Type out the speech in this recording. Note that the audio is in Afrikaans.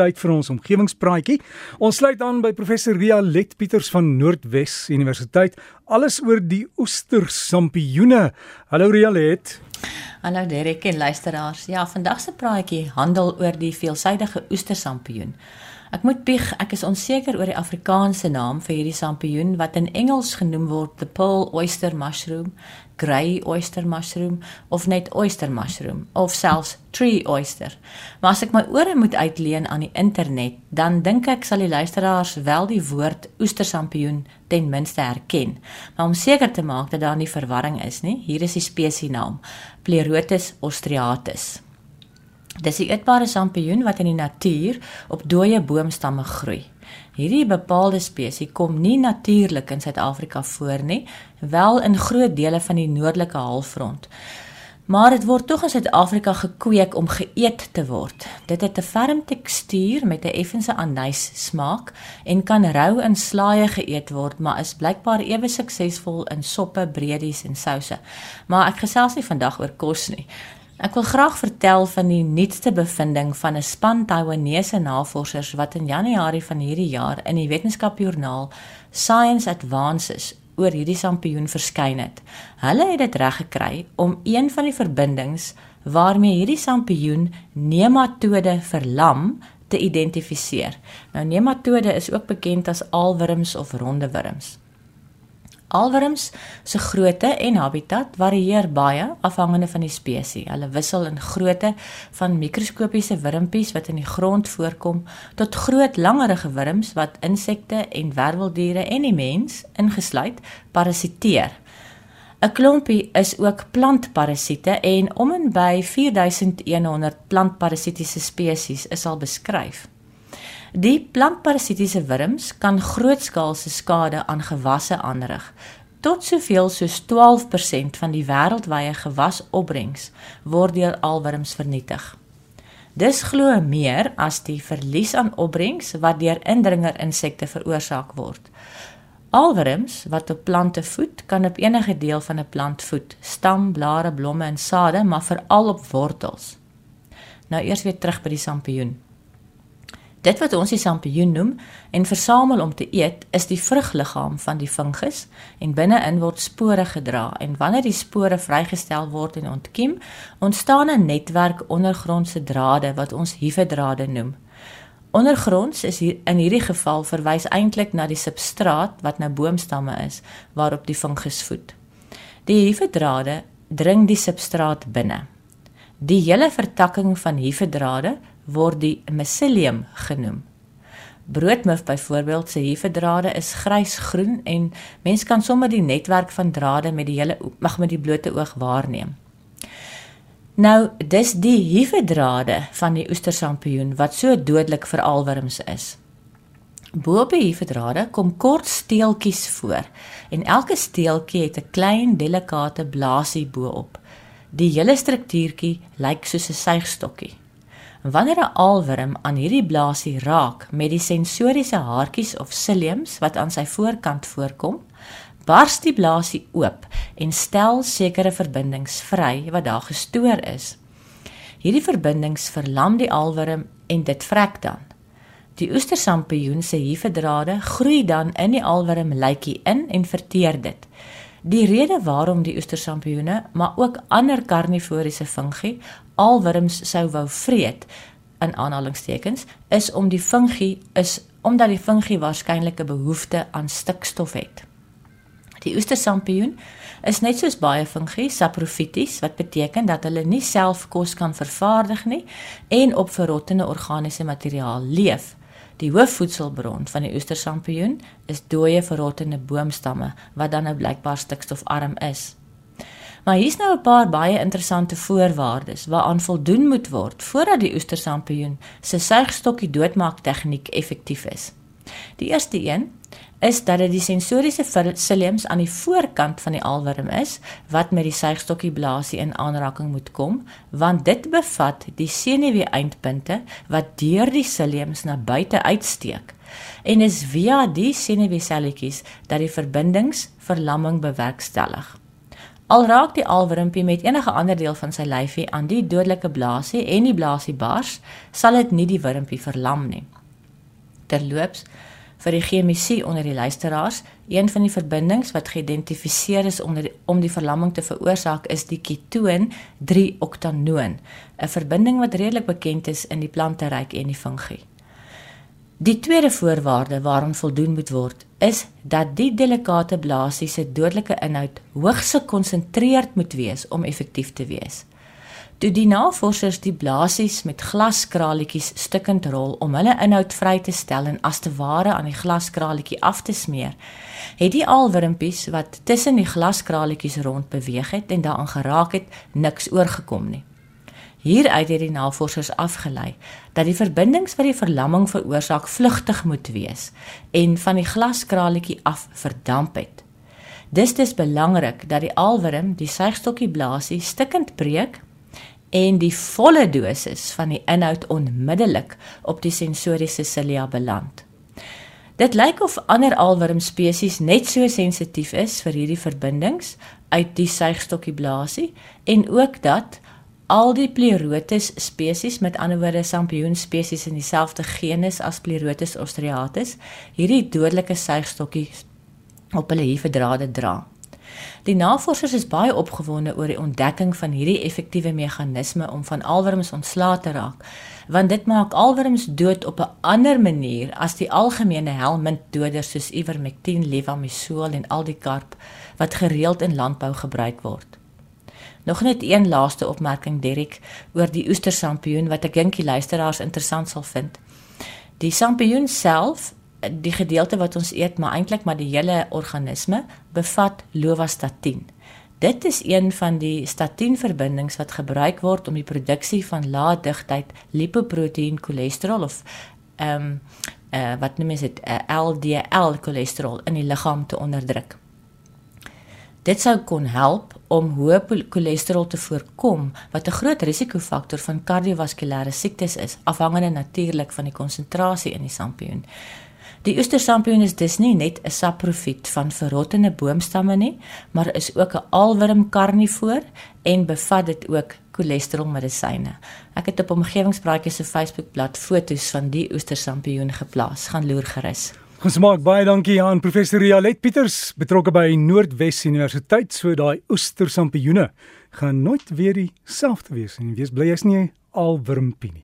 tyd vir ons omgewingspraatjie. Ons sluit aan by professor Ria Let Pieters van Noordwes Universiteit, alles oor die oestersampioene. Hallo Ria Let. Hallo Derek en luisteraars. Ja, vandag se praatjie handel oor die veelsidige oestersampioen. Ek moet bieg, ek is onseker oor die Afrikaanse naam vir hierdie sampioen wat in Engels genoem word the pearl oyster mushroom, grey oyster mushroom of net oyster mushroom of selfs tree oyster. Maar as ek my ore moet uitleen aan die internet, dan dink ek sal die luisteraars wel die woord oestersampioen ten minste herken. Maar om seker te maak dat daar nie verwarring is nie, hier is die spesienaam: Pleurotus austriatus. Dis 'n eetbare sampioen wat in die natuur op dooie boomstamme groei. Hierdie bepaalde spesies kom nie natuurlik in Suid-Afrika voor nie, wel in groot dele van die noordelike halfrond. Maar dit word tog in Suid-Afrika gekweek om geëet te word. Dit het 'n ferm tekstuur met 'n effense anys smaak en kan rou in slaaie geëet word, maar is blykbaar ewe suksesvol in soppe, breedies en souse. Maar ek gesels nie vandag oor kos nie. Ek wil graag vertel van die nuutste bevinding van 'n span Taiwanese navorsers wat in Januarie van hierdie jaar in die wetenskapjoernaal Science Advances oor hierdie sampioen verskyn het. Hulle het dit reg gekry om een van die verbindings waarmee hierdie sampioen nematode verlam te identifiseer. Nou nematode is ook bekend as aalwurms of ronde wurms. Alwurms se grootte en habitat varieer baie afhangende van die spesies. Hulle wissel in grootte van mikroskopiese wurmpies wat in die grond voorkom tot groot langerige wurms wat insekte en werweldiere en die mens ingesluit parasiteer. 'n Klompie is ook plantparasiete en om en by 4100 plantparasitiese spesies is al beskryf. Die plantparasitiese wurms kan grootskaalse skade aan gewasse aanrig. Tot soveel soos 12% van die wêreldwye gewasopbrengs word deur alwurms vernietig. Dis glo meer as die verlies aan opbrengs wat deur indringer insekte veroorsaak word. Alwurms wat op plante voed, kan op enige deel van 'n plant voed, stam, blare, blomme en sade, maar veral op wortels. Nou eers weer terug by die sampioen. Dit wat ons die sampioen noem en versamel om te eet, is die vrugliggaam van die fungus en binne-in word spore gedra en wanneer die spore vrygestel word en ontkiem, ontstaan 'n netwerk ondergrondse drade wat ons hievedrade noem. Ondergronds is hier in hierdie geval verwys eintlik na die substraat wat nou boomstamme is waarop die fungus voed. Die hievedrade dring die substraat binne. Die hele vertakking van hievedrade word die mycelium genoem. Broodmuf byvoorbeeld se hefedrade is grysgroen en mens kan sommer die netwerk van drade met die hele mag met die blote oog waarneem. Nou, dis die hefedrade van die oestersampioen wat so dodelik vir alwurms is. Bo op die hefedrade kom kort steeltjies voor en elke steeltjie het 'n klein delikate blaasie bo-op. Die hele struktuurtjie lyk soos 'n suigstokkie. Wanneer 'n aalwurm aan hierdie blaasie raak met die sensoriese haartjies of ciliums wat aan sy voorkant voorkom, bars die blaasie oop en stel sekere verbindings vry wat daar gestoor is. Hierdie verbindings verlam die aalwurm en dit vrek dan. Die oestersampioen se hievedrade groei dan in die aalwurm lykie in en verteer dit. Die rede waarom die oestersampioene, maar ook ander karnivoriese fungi alwurms sou wou vreet in aanhalingstekens is om die fungi is omdat die fungi waarskynlik 'n behoefte aan stikstof het. Die oestersampioen is net soos baie fungi saprofities wat beteken dat hulle nie self kos kan vervaardig nie en op verrottende organiese materiaal leef. Die hoofvoedselbron van die oestersampioen is dooie verrottende boomstamme wat dan nou blykbaar stikstofarm is. Maar hier's nou 'n paar baie interessante voorwaardes waaraan voldoen moet word voordat die oestersampioen se suigstokkie doodmaak tegniek effektief is. Die eerste een is dat dit die sensoriese ciliums aan die voorkant van die aalwurm is wat met die suigstokkie blaasie in aanraking moet kom, want dit bevat die senuwee eindpunte wat deur die ciliums na buite uitsteek en is via die senuwee selletjies dat die verbindings verlamming bewerkstellig. Al raak die alwurmpie met enige ander deel van sy lyfie aan die dodelike blaasie en die blaasie bars, sal dit nie die wurmpie verlam nie. Terloops, vir die chemisie onder die luisteraars, een van die verbindings wat geïdentifiseer is om die, om die verlamming te veroorsaak is die ketoon 3-oktanoon, 'n verbinding wat redelik bekend is in die planteryk en die fungi. Die tweede voorwaarde waaraan voldoen moet word, is dat die delikate blaasie se dodelike inhoud hoogs gekonsentreerd moet wees om effektief te wees. Toe die navorsers die blaasies met glaskraletjies stukkend rol om hulle inhoud vry te stel en as te ware aan die glaskraletjie af te smeer, het die alwurmpies wat tussen die glaskraletjies rond beweeg het en daaraan geraak het, niks oorgekom nie. Hieruit het die navorsers afgelei dat die verbindings wat die verlamming veroorsaak vlugtig moet wees en van die glaskraletjie af verdamp het. Dis dis belangrik dat die alwurm die suigstokkie blaasie stukkend breek en die volle dosis van die inhoud onmiddellik op die sensoriese cilia beland. Dit lyk of ander alworm spesies net so sensitief is vir hierdie verbindings uit die suigstokkie blaasie en ook dat al die Pleurotus spesies met ander woorde sampioen spesies in dieselfde genus as Pleurotus austriatus hierdie dodelike suigstokkie op hulle hievedrade dra. Die navorsers is baie opgewonde oor die ontdekking van hierdie effektiewe meganisme om van alwurms ontslae te raak, want dit maak alwurms dood op 'n ander manier as die algemene helmintdoders soos ivermectin, levamisole en al die karp wat gereeld in landbou gebruik word. Nog net een laaste opmerking Derek oor die oestersampioen wat ek dink die luisteraars interessant sal vind. Die sampioen self die gedeelte wat ons eet, maar eintlik maar die hele organisme bevat lovastatin. Dit is een van die statienverbindings wat gebruik word om die produksie van lae digtheid lipoproteïen cholesterol of ehm um, uh, wat noem is dit uh, eh, LDL cholesterol in die liggaam te onderdruk. Dit sou kon help om hoë cholesterol te voorkom wat 'n groot risikofaktor van kardiovaskulêre siektes is, afhangende natuurlik van die konsentrasie in die sampioen. Die oestersampioen is dus nie net 'n saprofiet van verrottende boomstamme nie, maar is ook 'n alwurm karnivoor en bevat dit ook cholesterolmedisyne. Ek het op omgewingspraatjies se Facebookblad foto's van die oestersampioen geplaas. Gaan loer gerus. Ons maak baie dankie aan professor Rialet Pieters betrokke by Noordwes Universiteit so daai oestersampioene gaan nooit weer dieselfde wees nie. Wees bly jy's nie alwurmpie nie.